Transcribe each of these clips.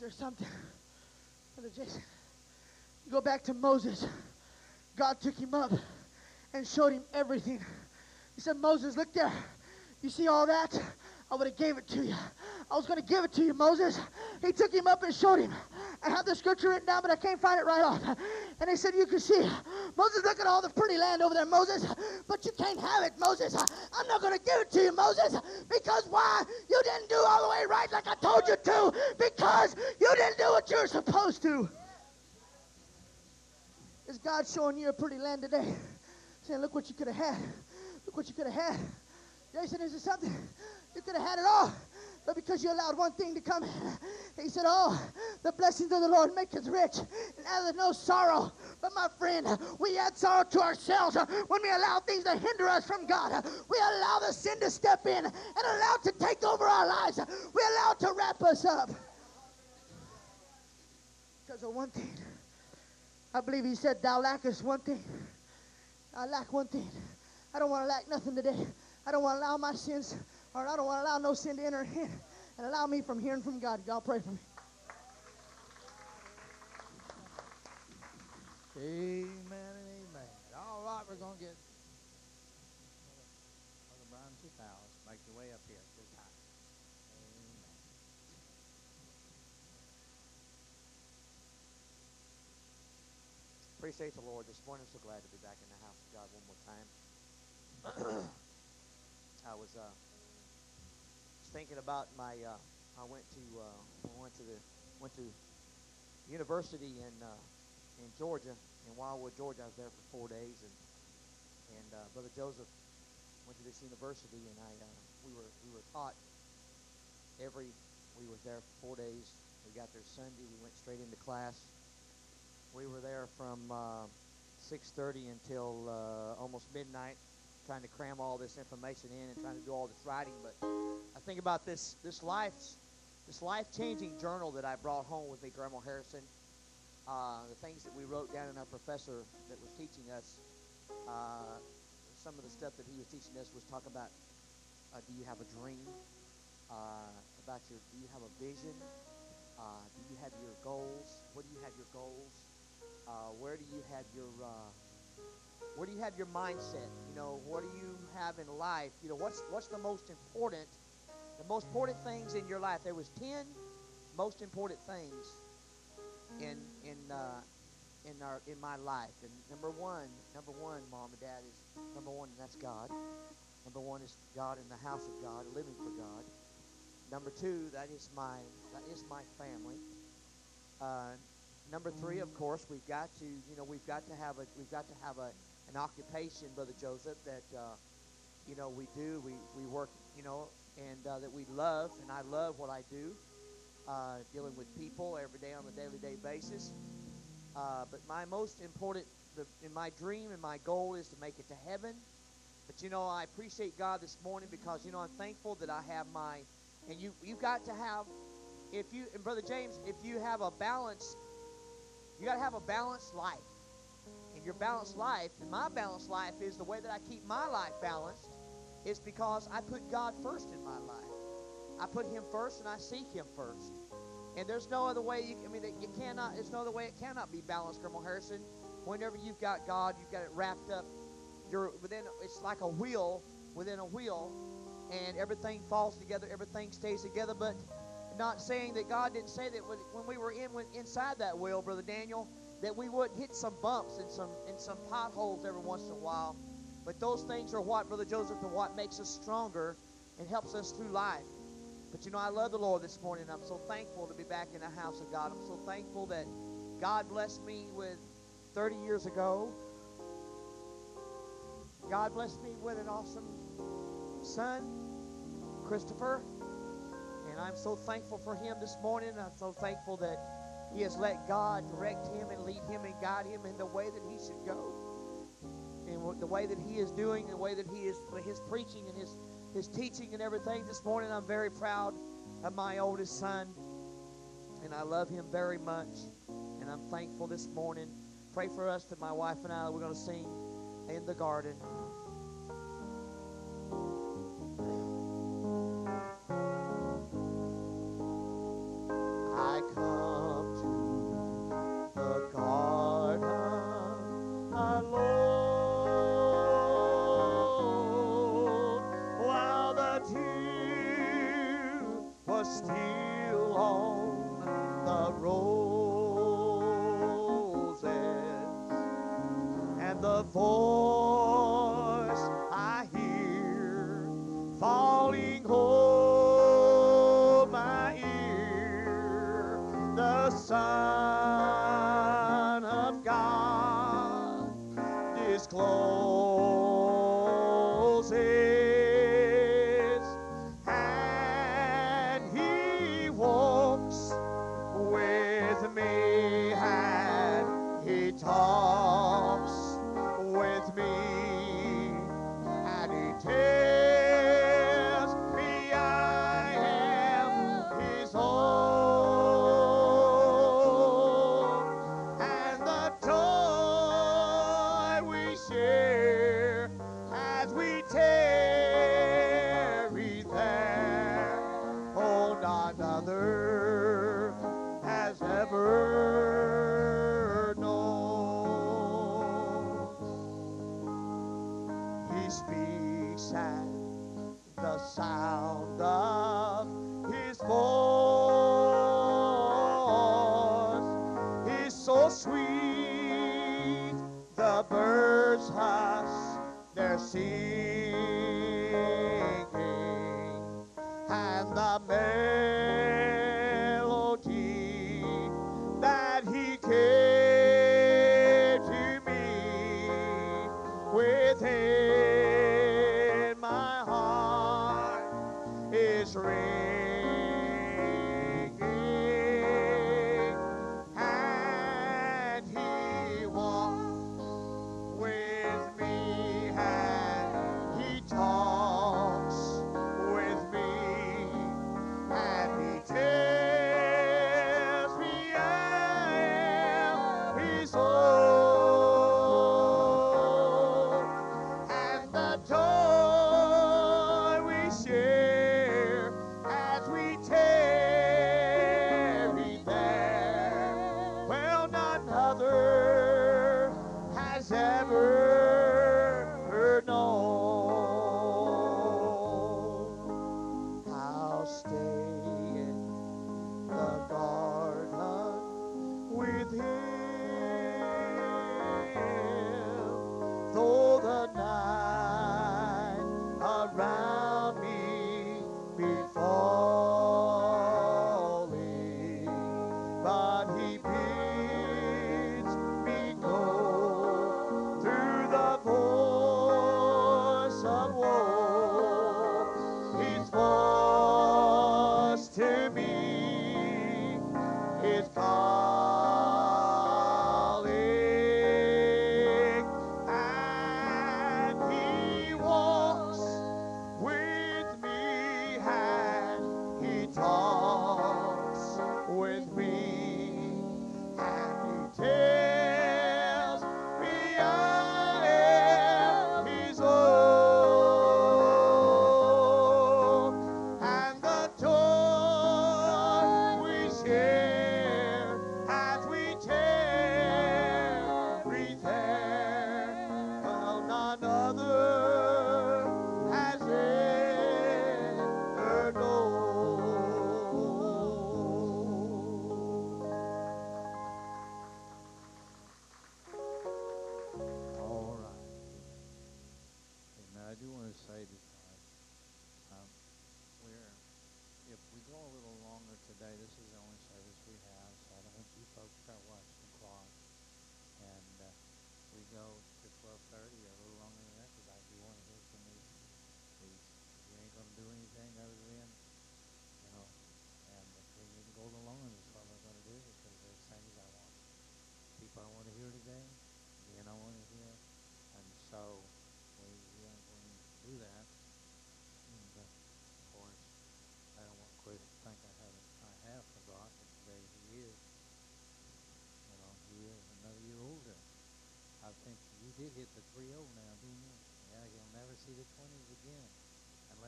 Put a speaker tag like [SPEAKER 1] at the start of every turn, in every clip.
[SPEAKER 1] Is there something? Brother Jason, you go back to Moses. God took him up and showed him everything. He said, Moses, look there. You see all that? I would have gave it to you. I was going to give it to you, Moses. He took him up and showed him. I have the scripture written down, but I can't find it right off. And they said, You can see, Moses, look at all the pretty land over there, Moses, but you can't have it, Moses. I'm not going to give it to you, Moses, because why? You didn't do all the way right like I told you to, because you didn't do what you're supposed to. Is God showing you a pretty land today? Saying, Look what you could have had. Look what you could have had. Jason, is it something? You could have had it all. But because you allowed one thing to come, he said, Oh, the blessings of the Lord maketh rich, and addeth no sorrow. But my friend, we add sorrow to ourselves uh, when we allow things to hinder us from God. We allow the sin to step in and allow it to take over our lives. We allow it to wrap us up. Because of one thing. I believe he said, Thou lackest one thing. I lack one thing. I don't want to lack nothing today. I don't want to allow my sins or I don't want to allow no sin to enter in and allow me from hearing from God. Y'all pray for me.
[SPEAKER 2] Amen and amen. All right, we're going to get Brother Brian 2000. Make your way up here. Appreciate the Lord this morning. So glad to be back in the house of God one more time. I was uh, thinking about my. Uh, I went to uh, I went to the went to university in uh, in Georgia in Wildwood, Georgia. I was there for four days, and and uh, Brother Joseph went to this university, and I uh, we were we were taught every. We were there for four days. We got there Sunday. We went straight into class. We were there from uh, 6:30 until uh, almost midnight, trying to cram all this information in and trying to do all this writing. But I think about this this life this life-changing journal that I brought home with me, Grandma Harrison. Uh, the things that we wrote down in our professor that was teaching us. Uh, some of the stuff that he was teaching us was talking about uh, do you have a dream? Uh, about your do you have a vision? Uh, do you have your goals? What do you have your goals? Uh, where do you have your where do you have your mindset? You know, what do you have in life? You know, what's what's the most important? The most important things in your life. There was ten most important things in in uh, in our in my life. And number one, number one, mom and dad is number one, and that's God. Number one is God in the house of God, living for God. Number two, that is my that is my family. Uh, number three, of course, we've got to you know we've got to have a we've got to have a an occupation, brother Joseph, that uh, you know we do we we work you know and uh, that we love, and I love what I do, uh, dealing with people every day on a daily day basis. Uh, but my most important, the, in my dream and my goal is to make it to heaven. But you know, I appreciate God this morning because you know I'm thankful that I have my, and you you've got to have, if you and brother James, if you have a balance, you got to have a balanced life. And your balanced life, and my balanced life is the way that I keep my life balanced it's because I put God first in my life. I put Him first and I seek Him first. And there's no other way. You, I mean, you cannot. There's no other way it cannot be balanced, Grandma Harrison. Whenever you've got God, you've got it wrapped up. You're within. It's like a wheel within a wheel, and everything falls together. Everything stays together. But not saying that God didn't say that when we were in inside that wheel, Brother Daniel, that we would hit some bumps and some and some potholes every once in a while. But those things are what, Brother Joseph, and what makes us stronger and helps us through life. But you know, I love the Lord this morning. I'm so thankful to be back in the house of God. I'm so thankful that God blessed me with 30 years ago. God blessed me with an awesome son, Christopher. And I'm so thankful for him this morning. I'm so thankful that he has let God direct him and lead him and guide him in the way that he should go and the way that he is doing, the way that he is his preaching and his his teaching and everything. This morning, I'm very proud of my oldest son, and I love him very much, and I'm thankful this morning. Pray for us that my wife and I we're going to sing in the garden.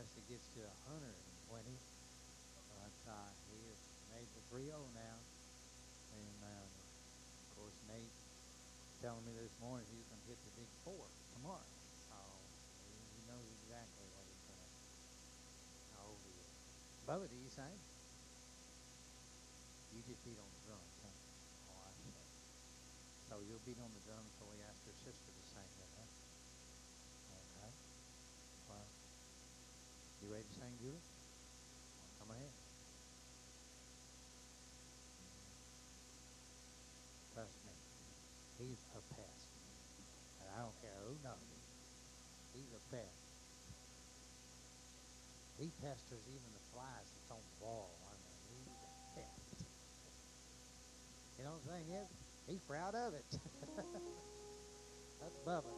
[SPEAKER 3] unless it gets to 120. But uh, he has made the 3 now. And, uh, of course, Nate telling me this morning he's going to hit the big four tomorrow. Oh. So he, he knows exactly what he's going to, how old he is. Bubba, do you say?
[SPEAKER 4] You just beat on the drums, huh? Oh, I see. So you'll beat on the drums until we ask your sister to sing that. You to sing, Julie? Come ahead. Trust me, he's a pest. And I don't care who knows it. He's a pest. He pesters even the flies that's on the wall. I mean, he's a pest. You know the thing is, he's proud of it. that's Bubba.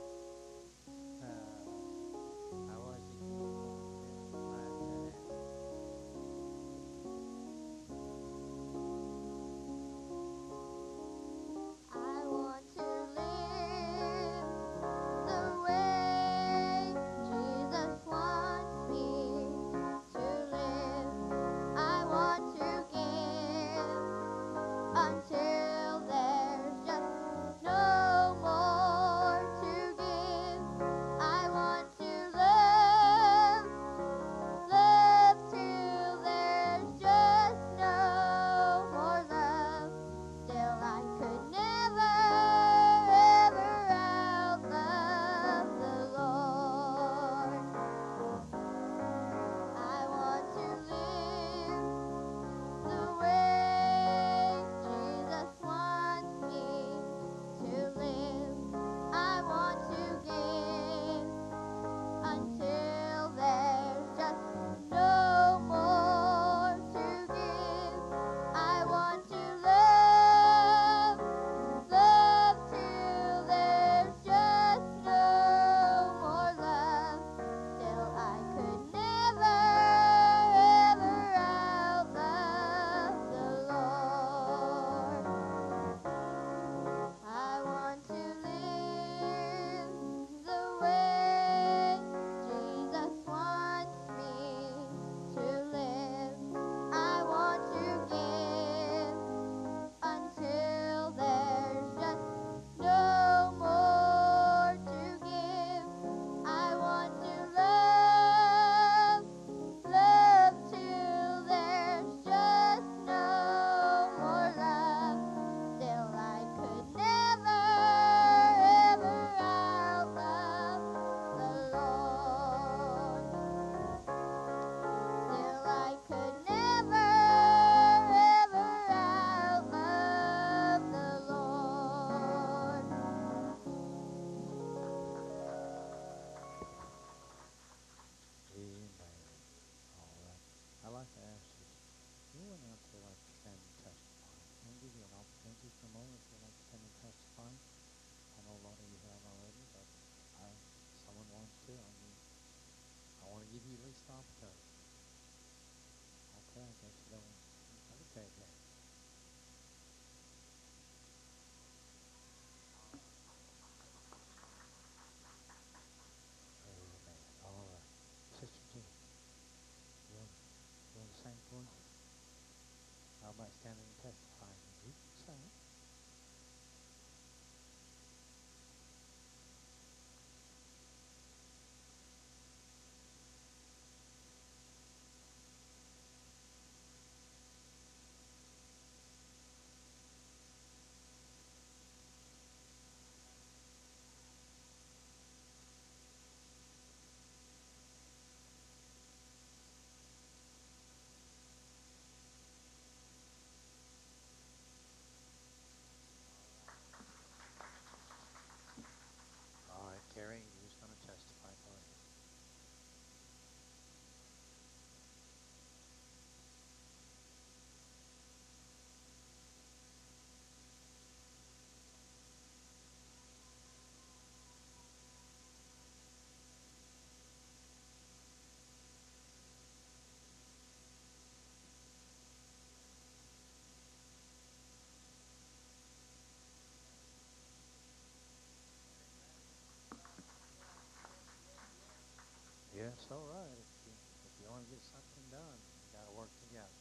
[SPEAKER 4] It's all right. If you, if you want to get something done, you got to work together.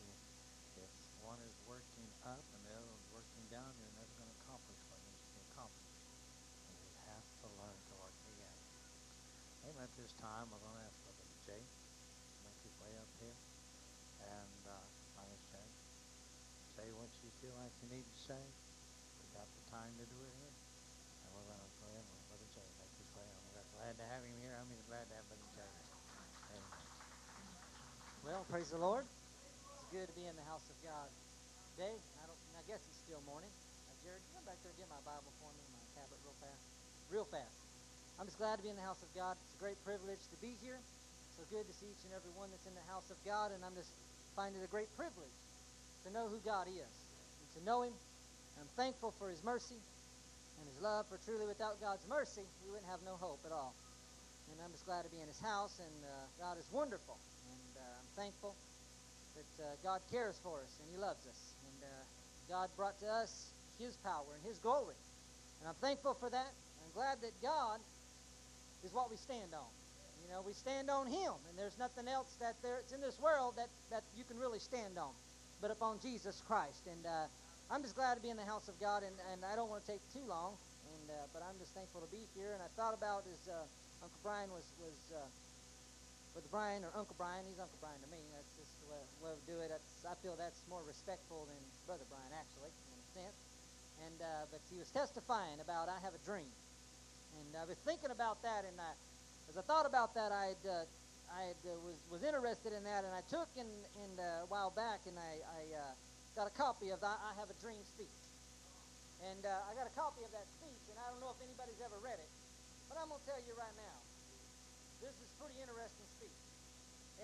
[SPEAKER 4] If, if one is working up and the other is working down, you're never going to accomplish what needs to be accomplished. And you have to learn to work together. Amen. At this time, we're going to ask Brother Jay to make his way up here. And, uh, Minus Jay.
[SPEAKER 3] if you feel like you need to say. We got the time to do it here. And we're going to go ahead and let Brother Jay make his way on. We're glad to have him here. I mean, glad to have Brother Jay. Amen.
[SPEAKER 5] Well, praise the Lord. It's good to be in the house of God. Today, I don't. I guess it's still morning. Uh, Jared, come back there and get my Bible for me, my tablet, real fast, real fast. I'm just glad to be in the house of God. It's a great privilege to be here. So good to see each and every one that's in the house of God, and I'm just finding it a great privilege to know who God is and to know Him. I'm thankful for His mercy and His love. For truly, without God's mercy, we wouldn't have no hope at all. And I'm just glad to be in His house, and uh, God is wonderful, and uh, I'm thankful that uh, God cares for us and He loves us. And uh, God brought to us His power and His glory. And I'm thankful for that. I'm glad that God is what we stand on. You know, we stand on Him, and there's nothing else that there's in this world that, that you can really stand on but upon Jesus Christ. And uh, I'm just glad to be in the house of God, and, and I don't want to take too long, and uh, but I'm just thankful to be here. And I thought about uh, Uncle Brian was was uh, Brother Brian or Uncle Brian. He's Uncle Brian to me. That's just the way, way we do it. That's, I feel that's more respectful than Brother Brian, actually, in a sense. And uh, but he was testifying about I have a dream, and I was thinking about that, and I, as I thought about that, I uh, I uh, was was interested in that, and I took in, in uh, a while back, and I, I uh, got a copy of the I Have a Dream speech, and uh, I got a copy of that speech, and I don't know if anybody's ever read it, but I'm gonna tell you right now, this is pretty interesting speech.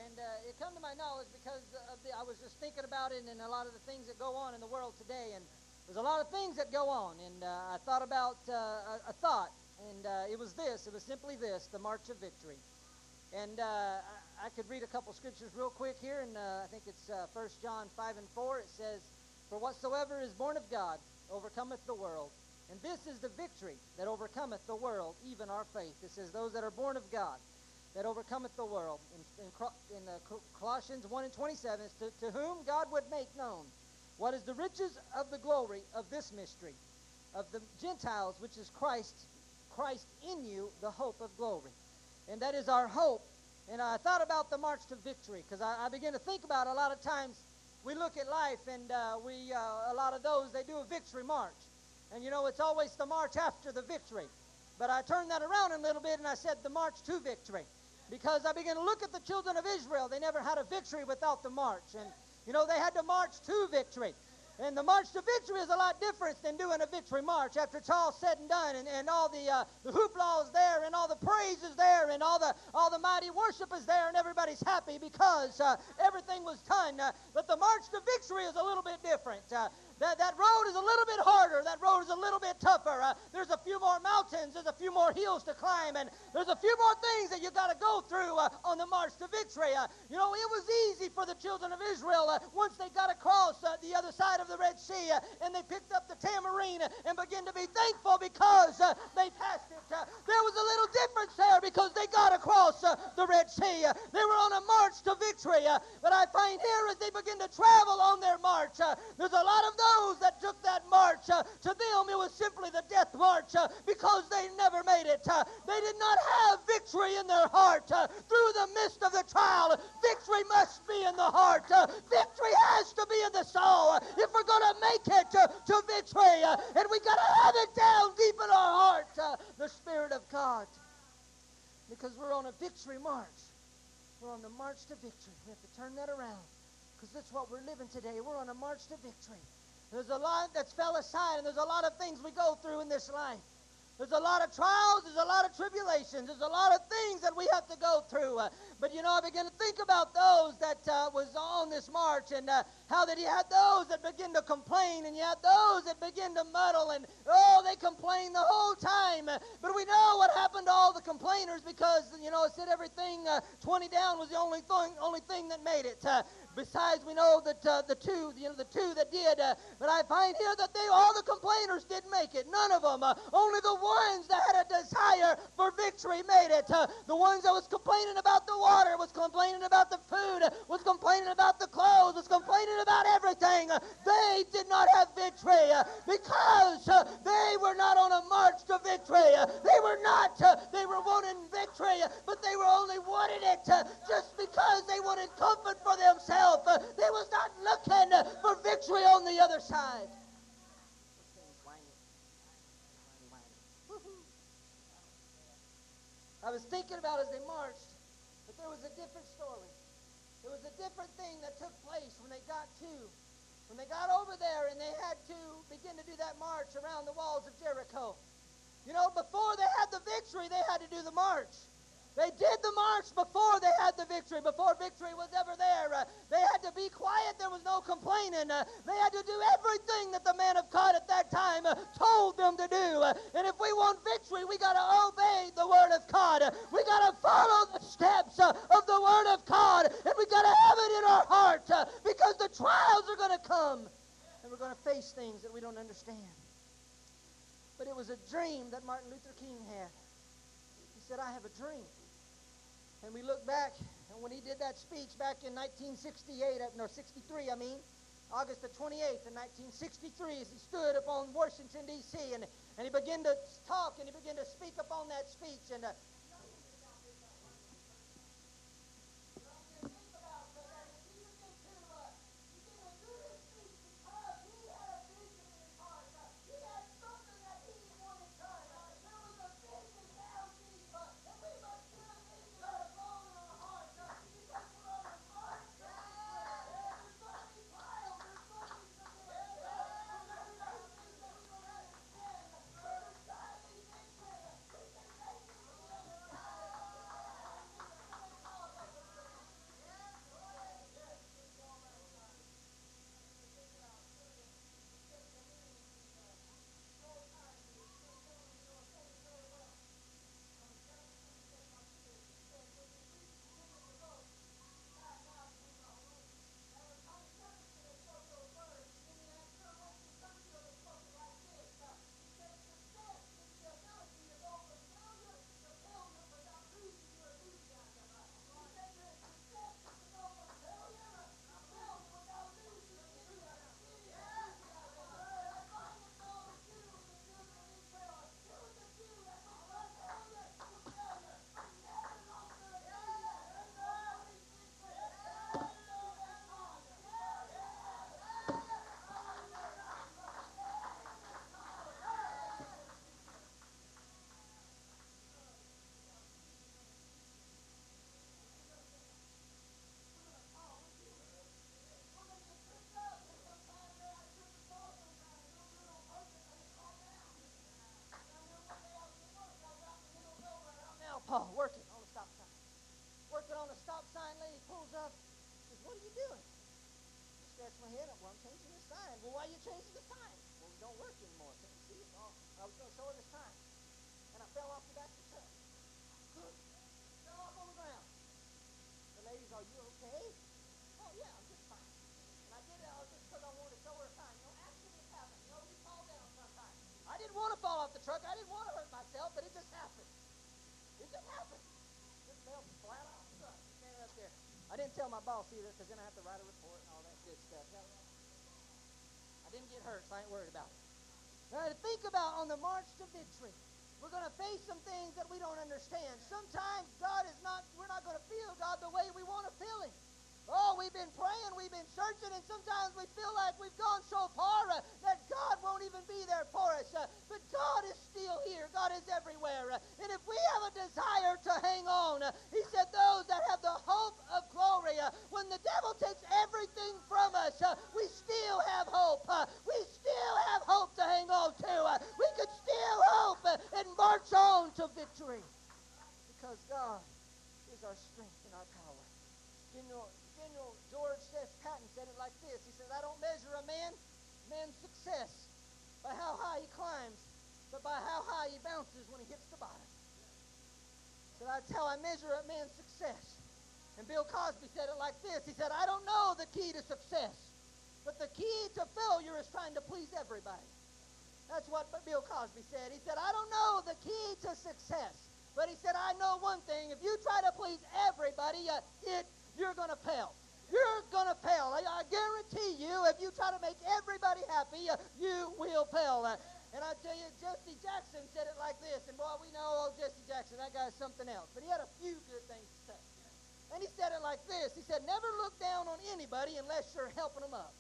[SPEAKER 5] And uh, it come to my knowledge because the, I was just thinking about it and a lot of the things that go on in the world today. And there's a lot of things that go on. And uh, I thought about uh, a, thought, and uh, it was this. It was simply this: the march of victory. And uh, I, I could read a couple scriptures real quick here, and uh, I think it's uh, 1 John 5 and 4. It says, "For whatsoever is born of God overcometh the world." And this is the victory that overcometh the world, even our faith. It says, Those that are born of God that overcometh the world. In, in, in uh, Colossians 1 and 27, is to, to whom God would make known what is the riches of the glory of this mystery, of the Gentiles, which is Christ, Christ in you, the hope of glory. And that is our hope. And I thought about the march to victory because I, I begin to think about a lot of times we look at life and uh, we, uh, a lot of those, they do a victory march. And you know, it's always the march after the victory. But I turned that around a little bit and I said the march to victory because I began to look at the children of Israel. They never had a victory without the march. And, you know, they had to march to victory. And the march to victory is a lot different than doing a victory march after it's all said and done, and, and all the uh, the hoopla is there, and all the praise is there, and all the all the mighty worship is there, and everybody's happy because uh, everything was done. Uh, but the march to victory is a little bit different. Uh, that, that road is a little bit harder. That road is a little bit tougher. Uh, there's a few more mountains. There's a few more hills to climb. And there's a few more things that you've got to go through uh, on the march to victory. Uh, you know, it was easy for the children of Israel uh, once they got across uh, the other side of the Red Sea uh, and they picked up the tambourine and began to be thankful because they passed it. there was a little difference there because they got across the Red Sea. they were on a march to victory. but I find here as they begin to travel on their march, there's a lot of those those that took that march, uh, to them it was simply the death march uh, because they never made it. Uh, they did not have victory in their heart uh, through the midst of the trial. Victory must be in the heart. Uh, victory has to be in the soul if we're going to make it to victory. and we got to have it down deep in our heart, the Spirit of God. Because we're on a victory march. We're on the march to victory. We have to turn that around because that's what we're living today. We're on a march to victory. There's a lot that's fell aside, and there's a lot of things we go through in this life. There's a lot of trials, there's a lot of tribulations, there's a lot of things that we have to go through. Uh, but you know, I begin to think about those that uh, was on this march and uh, how that you had those that begin to complain and you had those that begin to muddle and oh, they complained the whole time. But we know what happened to all the complainers because you know it said everything uh, 20 down was the only thing only thing that made it. Besides, we know that uh, the two, you know, the two that did. Uh, but I find here that they, all the complainers didn't make it. None of them. Uh, only the ones that had a desire for victory made it. Uh, the ones that was complaining about the water, was complaining about the food, was complaining about the clothes, was complaining about everything. Uh, they did not have victory uh, because they were not on a march to victory. they were not. they were wanting victory, but they were only wanting it just because they wanted comfort for themselves. Uh, they was not looking uh, for victory on the other side. I was thinking about as they marched, but there was a different story. There was a different thing that took place when they got to, when they got over there and they had to begin to do that march around the walls of Jericho. You know, before they had the victory, they had to do the march. They did the march before they had the victory, before victory was ever there. Uh, they had to be quiet. There was no complaining. Uh, they had to do everything that the man of God at that time uh, told them to do. Uh, and if we want victory, we got to obey the Word of God. Uh, we got to follow the steps uh, of the Word of God. And we got to have it in our heart because the trials are going to come. And we're going to face things that we don't understand. But it was a dream that Martin Luther King had. He said, I have a dream. And we look back, and when he did that speech back in 1968, no, 63, I mean, August the 28th in 1963, as he stood upon Washington, D.C., and, and he began to talk and he began to speak upon that speech. And uh, truck. I didn't want to hurt myself, but it just happened. It just happened. Just fell flat truck. Standing up there. I didn't tell my boss either because then I have to write a report and all that good stuff. I didn't get hurt, so I ain't worried about it. Now, to think about on the march to victory, we're going to face some things that we don't understand. Sometimes God is not, we're not going to feel God the way we want to feel Him. Oh, we've been praying, we've been searching, and sometimes we feel like we've gone so far uh, that God won't even be there for us. Uh, but God is still here. God is everywhere. Uh, and if we have a desire to hang on, uh, He said, those that have the hope of glory, uh, when the devil takes everything from us, uh, we still have hope. we still have hope to hang on to. we could still hope and march on to victory because God is our strength and our power. General General George S. Patton said it like this. He says, I don't measure a man, man's success by how high he climbs, but by how high he bounces when he hits the bottom. So that's how I measure a man's success. And Bill Cosby said it like this. He said, I don't know the key to success, but the key to failure is trying to please everybody. That's what Bill Cosby said. He said, I don't know the key to success, but he said, I know one thing. If you try to please everybody, uh, it you're going to fail. You're going to fail. I, I, guarantee you, if you try to make everybody happy, uh, you will fail. Uh, and I tell you, Jesse Jackson said it like this. And boy, we know old Jesse Jackson, that guy's something else. But he had a few good things to say. And he said it like this. He said, never look down on anybody unless you're helping them up.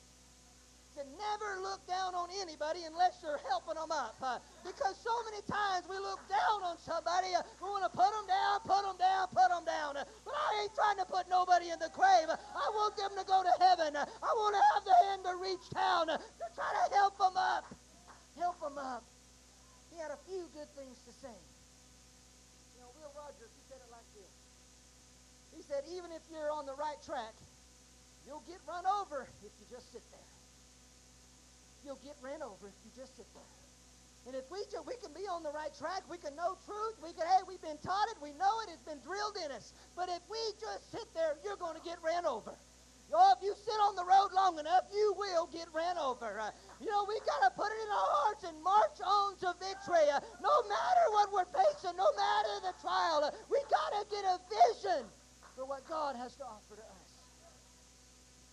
[SPEAKER 5] Said, never look down on anybody unless you're helping them up. Uh, because so many times we look down on somebody, uh, we want to put them down, put them down, put them down. Uh, but I ain't trying to put nobody in the grave. I want them to go to heaven. Uh, I want to have the hand to reach down uh, to try to help them up. Help them up. He had a few good things to say. You know, Will Rogers, he said it like this. He said, even if you're on the right track, you'll get run over if you just sit there you'll get ran over if you just sit there. And if we just, we can be on the right track, we can know truth. We can, hey, we've been taught it, we know it, it's been drilled in us. But if we just sit there, you're going to get ran over. Oh, if you sit on the road long enough, you will get ran over. Uh, you know, we got to put it in our hearts and march on to victory. Uh, no matter what we're facing, no matter the trial, uh, we got to get a vision for what God has to offer to us.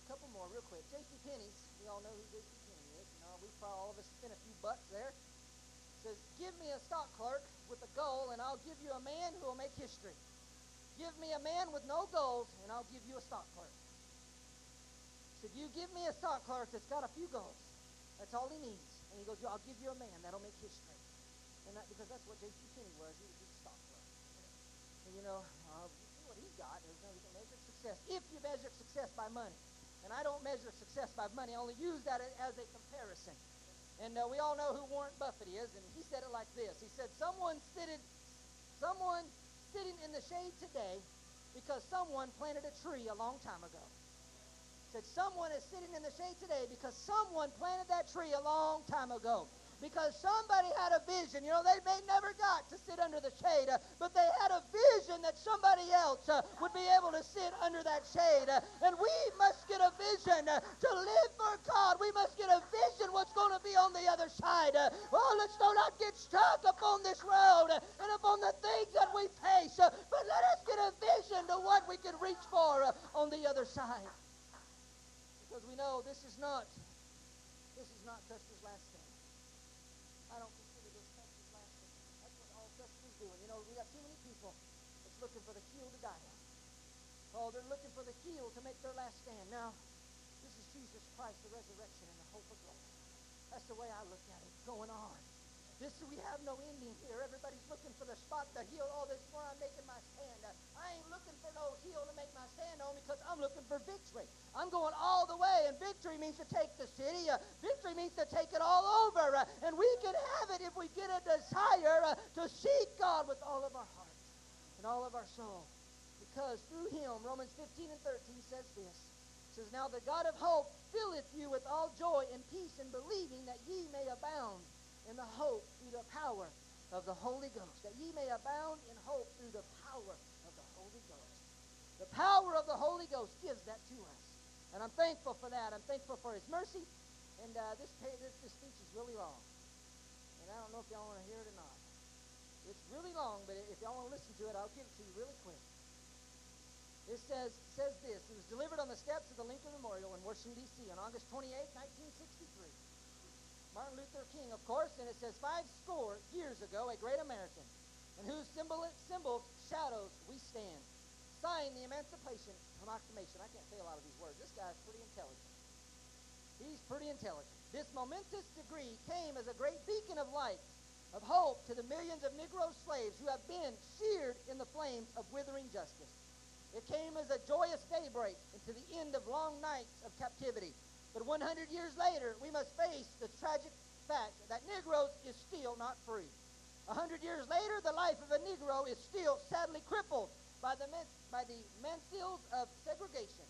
[SPEAKER 5] A couple more, real quick. J.C. Penney's. We all know who J.C. Penney is. You know, we probably all of us spent a few bucks there. Says, give me a stock clerk with a goal, and I'll give you a man who will make history. Give me a man with no goals, and I'll give you a stock clerk. Said, you give me a stock clerk that's got a few goals. That's all he needs. And he goes, I'll give you a man that'll make history. And that because that's what J.C. Penney was. He was a stock clerk. And you know, uh, what he got is know, you can measure success. If you measure success by money, and I don't measure success by money, I only use that as a comparison. And uh, we all know who Warren Buffett is, and he said it like this. He said, "Someone sitting, someone sitting in the shade today, because someone planted a tree a long time ago." Said someone is sitting in the shade today because someone planted that tree a long time ago because somebody had a vision. You know, they may never got to sit under the shade, but they had a vision that somebody else uh, would be able to sit under that shade. And we must get a vision uh, to live for God. We must get a vision what's going to be on the other side. Oh, let's not get stuck upon this road and upon the things that we face, uh, but let us get a vision to what we can reach for on the other side. Because we know this is not this is not Custer's last stand. I don't consider this Custer's last stand. That's what all Custer's doing. You know, we got too many people that's looking Oh, they're looking for the heel to make their last stand. Now, this is Jesus Christ, the resurrection and the hope of glory. That's the way I look at it going on. This we have no ending here. Everybody's looking for the spot, to heal. Oh, this is where I'm making my stand. I ain't looking for no heel to make my stand on because I'm looking for victory. I'm going all the way, and victory means to take the city. Uh, victory means to take it all over, uh, and we can have it if we get a desire uh, to seek God with all of our heart and all of our soul. Because through Him, Romans 15 and 13 says this. It says, Now the God of hope filleth you with all joy and peace in believing that ye may abound in the hope through the power of the Holy Ghost. That ye may abound in hope through the power of the Holy Ghost. The power of the Holy Ghost gives that to us. And I'm thankful for that. I'm thankful for His mercy. And uh, this, this, this speech is really long. And I don't know if y'all want to hear it or not. It's really long, but if y'all want to listen to it, I'll give it to you really quick. It says, says this. It was delivered on the steps of the Lincoln Memorial in Washington, D.C. on August 28, 1963. Martin Luther King, of course, and it says, five score years ago, a great American, in whose symbol, symbols, shadows, we stand. Signed the Emancipation Proclamation. I can't say a lot of these words. This guy's pretty intelligent. He's pretty intelligent. This momentous degree came as a great beacon of light, of hope to the millions of Negro slaves who have been seared in the flames of withering justice. It came as a joyous daybreak into the end of long nights of captivity. But 100 years later, we must face the tragic fact that Negroes is still not free. 100 years later, the life of a Negro is still sadly crippled by the, by the mansfields of segregation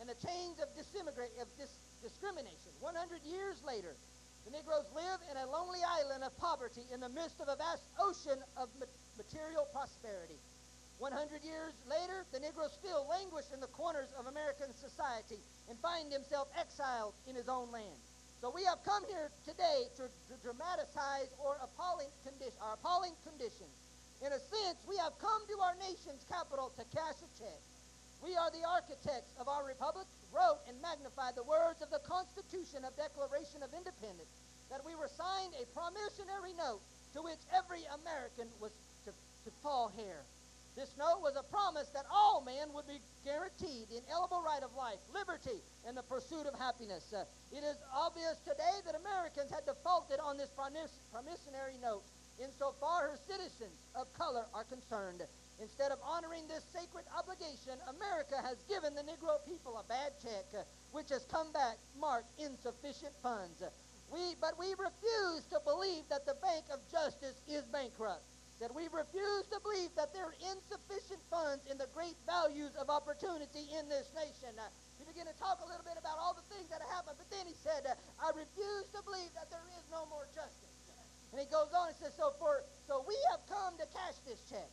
[SPEAKER 5] and the chains of, of dis discrimination. 100 years later, the Negroes live in a lonely island of poverty in the midst of a vast ocean of material prosperity. 100 years later, the Negro still languish in the corners of American society and find himself exiled in his own land. So we have come here today to, to dramatize appalling condition, our appalling conditions. In a sense, we have come to our nation's capital to cash a check. We are the architects of our republic, wrote and magnified the words of the Constitution of Declaration of Independence, that we were signed a promissory note to which every American was to, to fall here. This note was a promise that all men would be guaranteed the inalienable right of life, liberty, and the pursuit of happiness. Uh, it is obvious today that Americans had defaulted on this promis- promissory note insofar as citizens of color are concerned. Instead of honoring this sacred obligation, America has given the Negro people a bad check, uh, which has come back marked insufficient funds. We, but we refuse to believe that the Bank of Justice is bankrupt. That we refuse to believe that there are insufficient funds in the great values of opportunity in this nation. Uh, he began to talk a little bit about all the things that have happened, but then he said, uh, I refuse to believe that there is no more justice. And he goes on and says, so for so we have come to cash this check.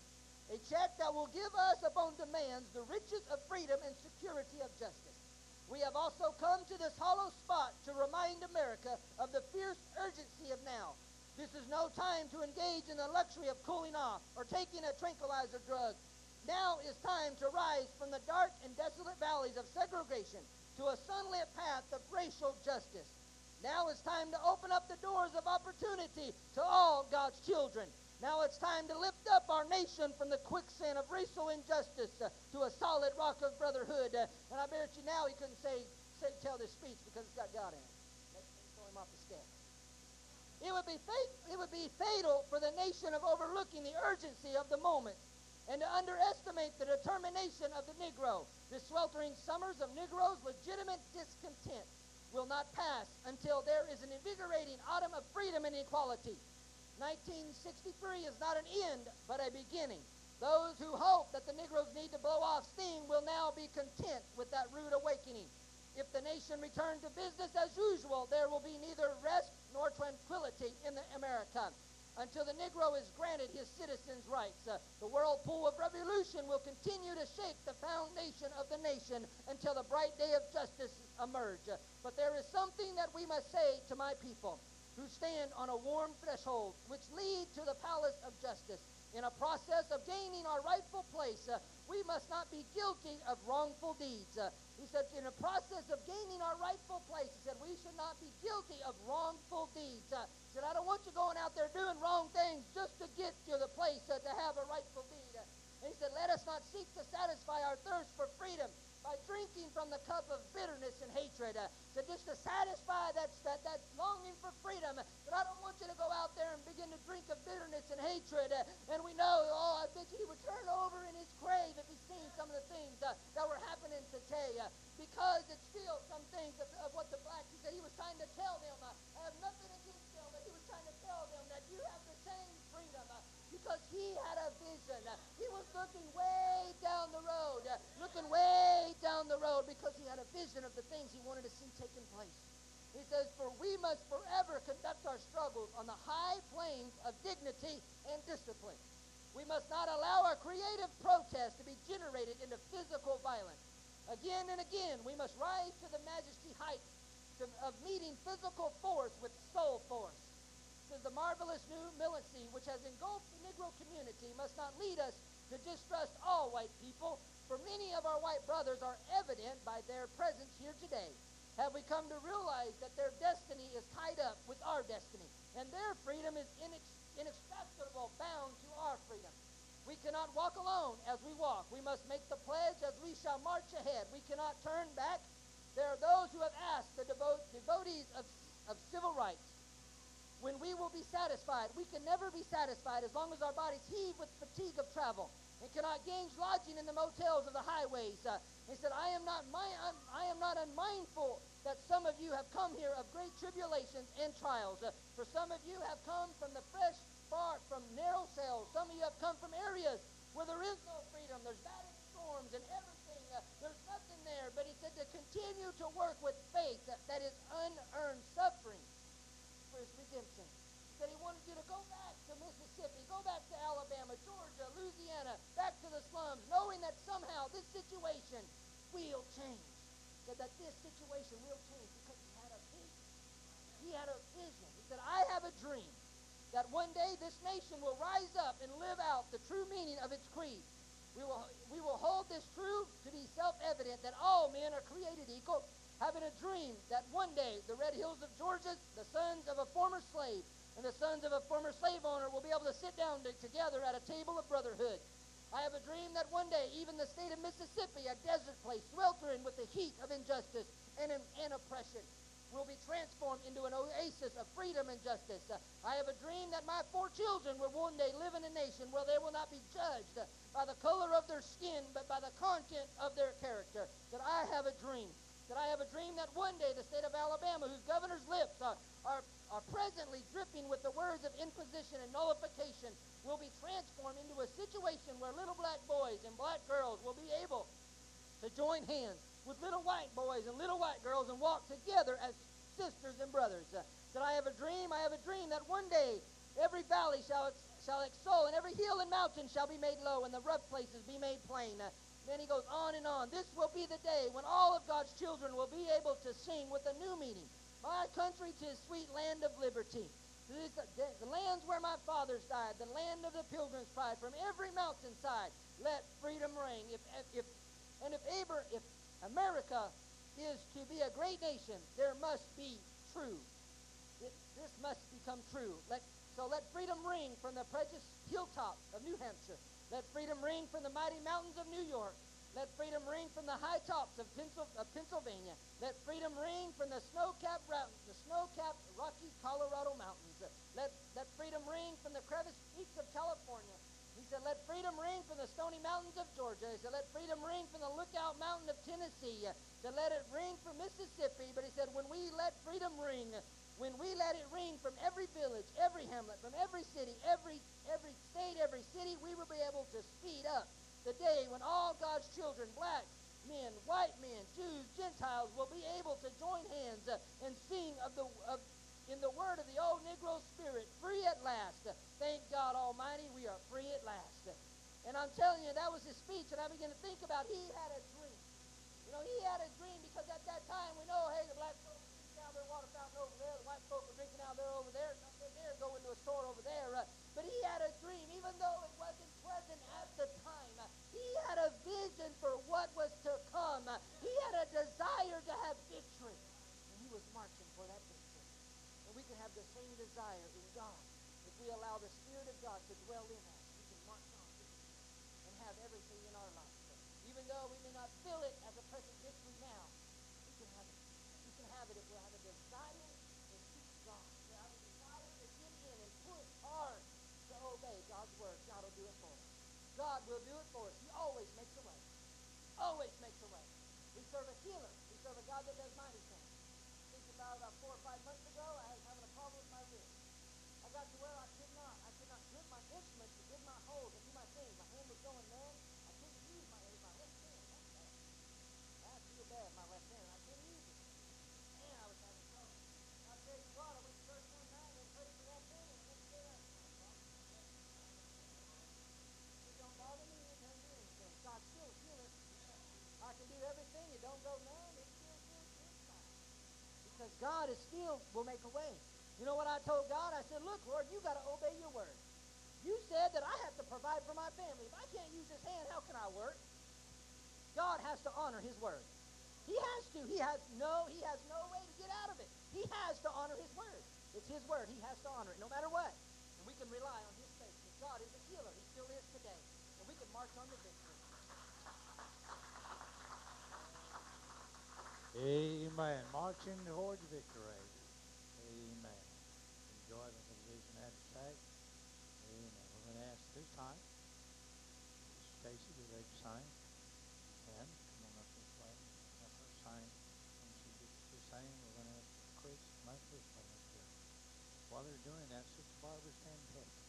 [SPEAKER 5] A check that will give us upon demands the riches of freedom and security of justice. We have also come to this hollow spot to remind America of the fierce urgency of now. This is no time to engage in the luxury of cooling off or taking a tranquilizer drug. Now is time to rise from the dark and desolate valleys of segregation to a sunlit path of racial justice. Now it's time to open up the doors of opportunity to all God's children. Now it's time to lift up our nation from the quicksand of racial injustice uh, to a solid rock of brotherhood. Uh, and I bet you now he couldn't say, say tell this speech because it's got God in it. Let's throw him off the step. It would be fate, it would be fatal for the nation of overlooking the urgency of the moment and to underestimate the determination of the Negro. The sweltering summers of Negroes' legitimate discontent will not pass until there is an invigorating autumn of freedom and equality. 1963 is not an end, but a beginning. Those who hope that the Negroes need to blow off steam will now be content with that rude awakening. If the nation returned to business as usual, there will be neither rest nor tranquility in the America. Until the Negro is granted his citizens' rights, uh, the whirlpool of revolution will continue to shake the foundation of the nation until the bright day of justice emerge. Uh, but there is something that we must say to my people who stand on a warm threshold which lead to the palace of justice. In a process of gaining our rightful place, uh, we must not be guilty of wrongful deeds. He said, in the process of gaining our rightful place, he said, we should not be guilty of wrongful deeds. Uh, he said, I don't want you going out there doing wrong things just to get to the place uh, to have a rightful deed. Uh, and he said, let us not seek to satisfy our thirst for freedom by drinking from the cup of bitterness and hatred. Uh, so just to satisfy that, that, that longing for freedom. But I don't want you to go out there and begin to drink of bitterness and hatred. Uh, and we know, oh, I bet you he would turn over in his grave if he's seen some of the things uh, that were happening today. Uh, because it's still some things of, of what the black, he said he was trying to tell them, uh, I have nothing against them, but he was trying to tell them that you have the same freedom. Uh, because he had a vision. He was looking way down the road, looking way had a vision of the things he wanted to see taking place. He says, For we must forever conduct our struggles on the high planes of dignity and discipline. We must not allow our creative protest to be generated into physical violence. Again and again, we must rise to the majesty heights of meeting physical force with soul force. Says the marvelous new militancy which has engulfed the Negro community must not lead us to distrust all white people, for many of our white brothers are evident by their presence here today. Have we come to realize that their destiny is tied up with our destiny, and their freedom is inex- inextricable bound to our freedom? We cannot walk alone as we walk. We must make the pledge as we shall march ahead. We cannot turn back. There are those who have asked the devote, devotees of, of civil rights when we will be satisfied. We can never be satisfied as long as our bodies heave with fatigue of travel and cannot gain lodging in the motels of the highways. Uh, he said, I am not my, I'm, I am not unmindful that some of you have come here of great tribulations and trials. Uh, for some of you have come from the fresh far from narrow cells. Some of you have come from areas where there is no freedom. There's battered storms and everything. Uh, there's nothing there. But he said to continue to work with faith that, that is unearned suffering for his redemption. That he wanted you to go back to Mississippi, go back Louisiana, back to the slums, knowing that somehow this situation will change. That, that this situation will change because he had a vision. He had a vision. He said, I have a dream that one day this nation will rise up and live out the true meaning of its creed. We will, we will hold this truth to be self-evident that all men are created equal, having a dream that one day the red hills of Georgia, the sons of a former slave and the sons of a former slave owner will be able to sit down to, together at a table of brotherhood. I have a dream that one day, even the state of Mississippi, a desert place, sweltering with the heat of injustice and, and oppression, will be transformed into an oasis of freedom and justice. I have a dream that my four children will one day live in a nation where they will not be judged by the color of their skin, but by the content of their character. That I have a dream. That I have a dream that one day the state of Alabama, whose governor's lips are, are, are presently dripping with the words of imposition and nullification, will be transformed into a situation where little black boys and black girls will be able to join hands with little white boys and little white girls and walk together as sisters and brothers. Uh, that I have a dream, I have a dream that one day every valley shall, shall extol and every hill and mountain shall be made low and the rough places be made plain. Uh, then he goes on and on. This will be the day when all of God's children will be able to sing with a new meaning. My country, tis sweet land of liberty. The, lands where my fathers died, the land of the pilgrim's pride, from every mountainside, let freedom ring. If, if, and if, Aber, if America is to be a great nation, there must be true. It, this must become true. Let, so let freedom ring from the precious hilltops of New Hampshire. Let freedom ring from the mighty mountains of New York. Let freedom ring from the high tops of, Pennsylvania. Let freedom ring from the snow-capped, the snow-capped Rocky Colorado mountains. Let, let freedom ring from the crevice peaks of California. He said, let freedom ring from the stony mountains of Georgia. He said, let freedom ring from the lookout mountain of Tennessee. To let it ring from Mississippi. But he said, when we let freedom ring, when we let it ring from every village, every hamlet, from every city, every, every state, every city, we will be able to speed up the day when all God's children, black men, white men, Jews, Gentiles, will be able to join hands uh, and sing of the, of, in the word of the old Negro spirit, free at last. Thank God Almighty, we are free at last. And I'm telling you, that was his speech, and I began to think about he had a dream. You know, he had a dream because at that time we know, hey, the black folks drink down their water fountain over there, the white folks are drinking out there over there, nothing there, go into a store over there. Uh, but he had a dream, even though it wasn't present at the time. Uh, he had a vision for what was to come. Uh, he had a desire to have victory, and he was marching for that victory And we can have the same desire in God. If we allow the Spirit of God to dwell in us, we can march on and have everything in our life. Even though we may not feel it as a present victory now, we can have it. We can have it if we have a desire to seek God. We have a desire to get in and push hard to obey God's word. God will do it for us. God will do it for us. He always makes a way. Always makes a way. We serve a healer. We serve a God that does mighty things about about four or five months ago, I was having a problem with my wrist. I got to where I could not. I could not grip my instruments to grip my holes and do my things. My hand was going numb. I couldn't use my, my left hand. That's bad. I feel bad, my left hand. I couldn't use it. Man, I was having trouble. I tell you what, I went to church one night and prayed for that thing and it did that. It don't bother me. It doesn't do anything. God's still a healer. I can do everything. It don't go numb. It because God is still will make a way. You know what I told God? I said, look, Lord, you got to obey your word. You said that I have to provide for my family. If I can't use this hand, how can I work? God has to honor his word. He has to. He has no, he has no way to get out of it. He has to honor his word. It's his word. He has to honor it no matter what. And we can rely on his faith. Because God is a healer. He still is today. And we can march on the victory.
[SPEAKER 3] Amen. Marching towards victory. Amen. Enjoy the the side. Amen. We're going to ask this time. Stacy, ready to sign. And come on up this way. Help her sign. When she gets to sign, we're going to ask Chris, my Chris, up here. While they're doing that, Sister Barbara, stand testify.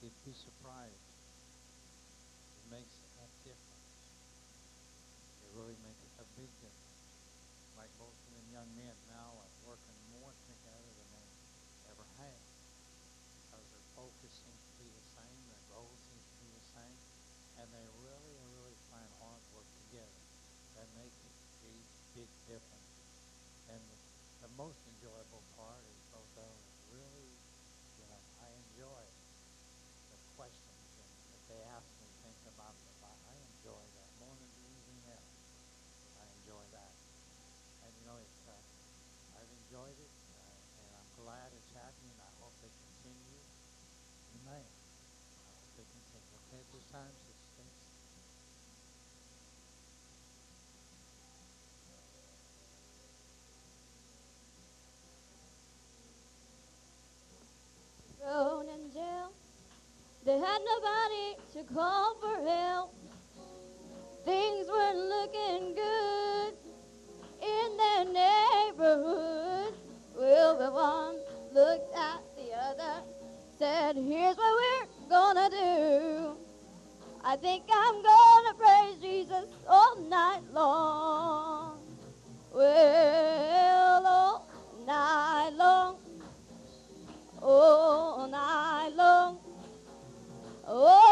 [SPEAKER 3] You'd be surprised. It makes a difference. It really makes a big difference. Like both of them young men now are working more together than they ever have. Because their focus seems to be the same, their goal seems to be the same, and they really, really find hard work together. That makes a big, big difference. And the, the most enjoyable part is both of them really, you know, I enjoy the questions and that they ask me things about the Bible. I enjoy that more than anything else. I enjoy that. And you know, it's, uh, I've enjoyed it, uh, and I'm glad it's happening. I hope I hope continues. Okay, at this time,
[SPEAKER 6] thrown in jail. They had nobody to call for help. Things weren't looking good in their neighborhood. Well, the one looked at the other, said, Here's what we're gonna do. I think I'm gonna praise Jesus all night long. Well, all night long all night long, all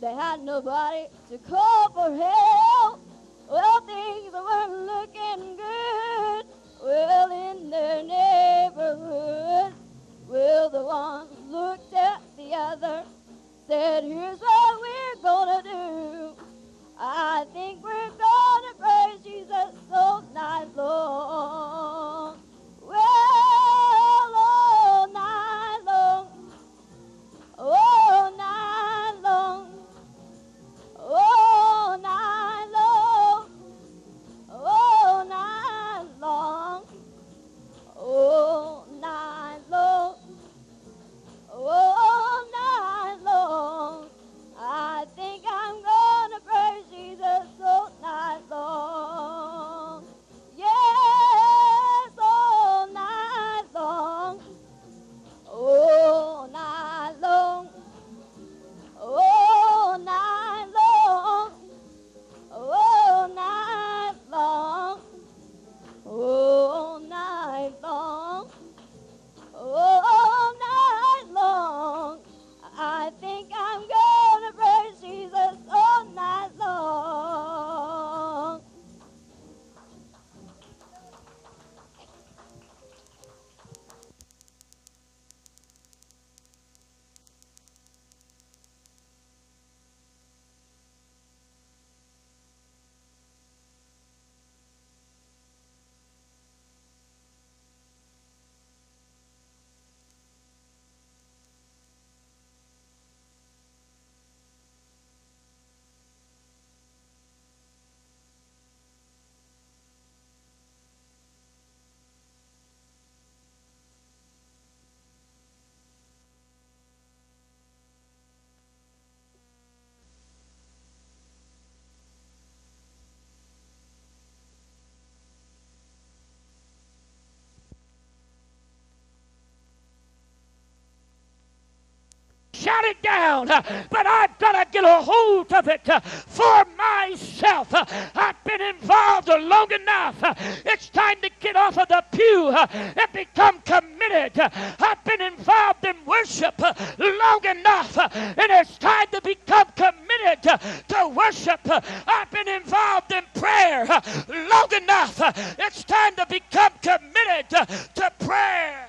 [SPEAKER 6] They had nobody to call for help. Well, things weren't looking good. Well, in their neighborhood. Well, the one looked at the other, said, Here's what we're gonna do. I think we're gonna praise Jesus all night long.
[SPEAKER 7] Shout it down, uh, but I've got to get a hold of it uh, for myself. Uh, I've been involved long enough. Uh, it's time to get off of the pew uh, and become committed. Uh, I've been involved in worship long enough, and it's time to become committed to worship. I've been involved in prayer long enough. It's time to become committed to prayer.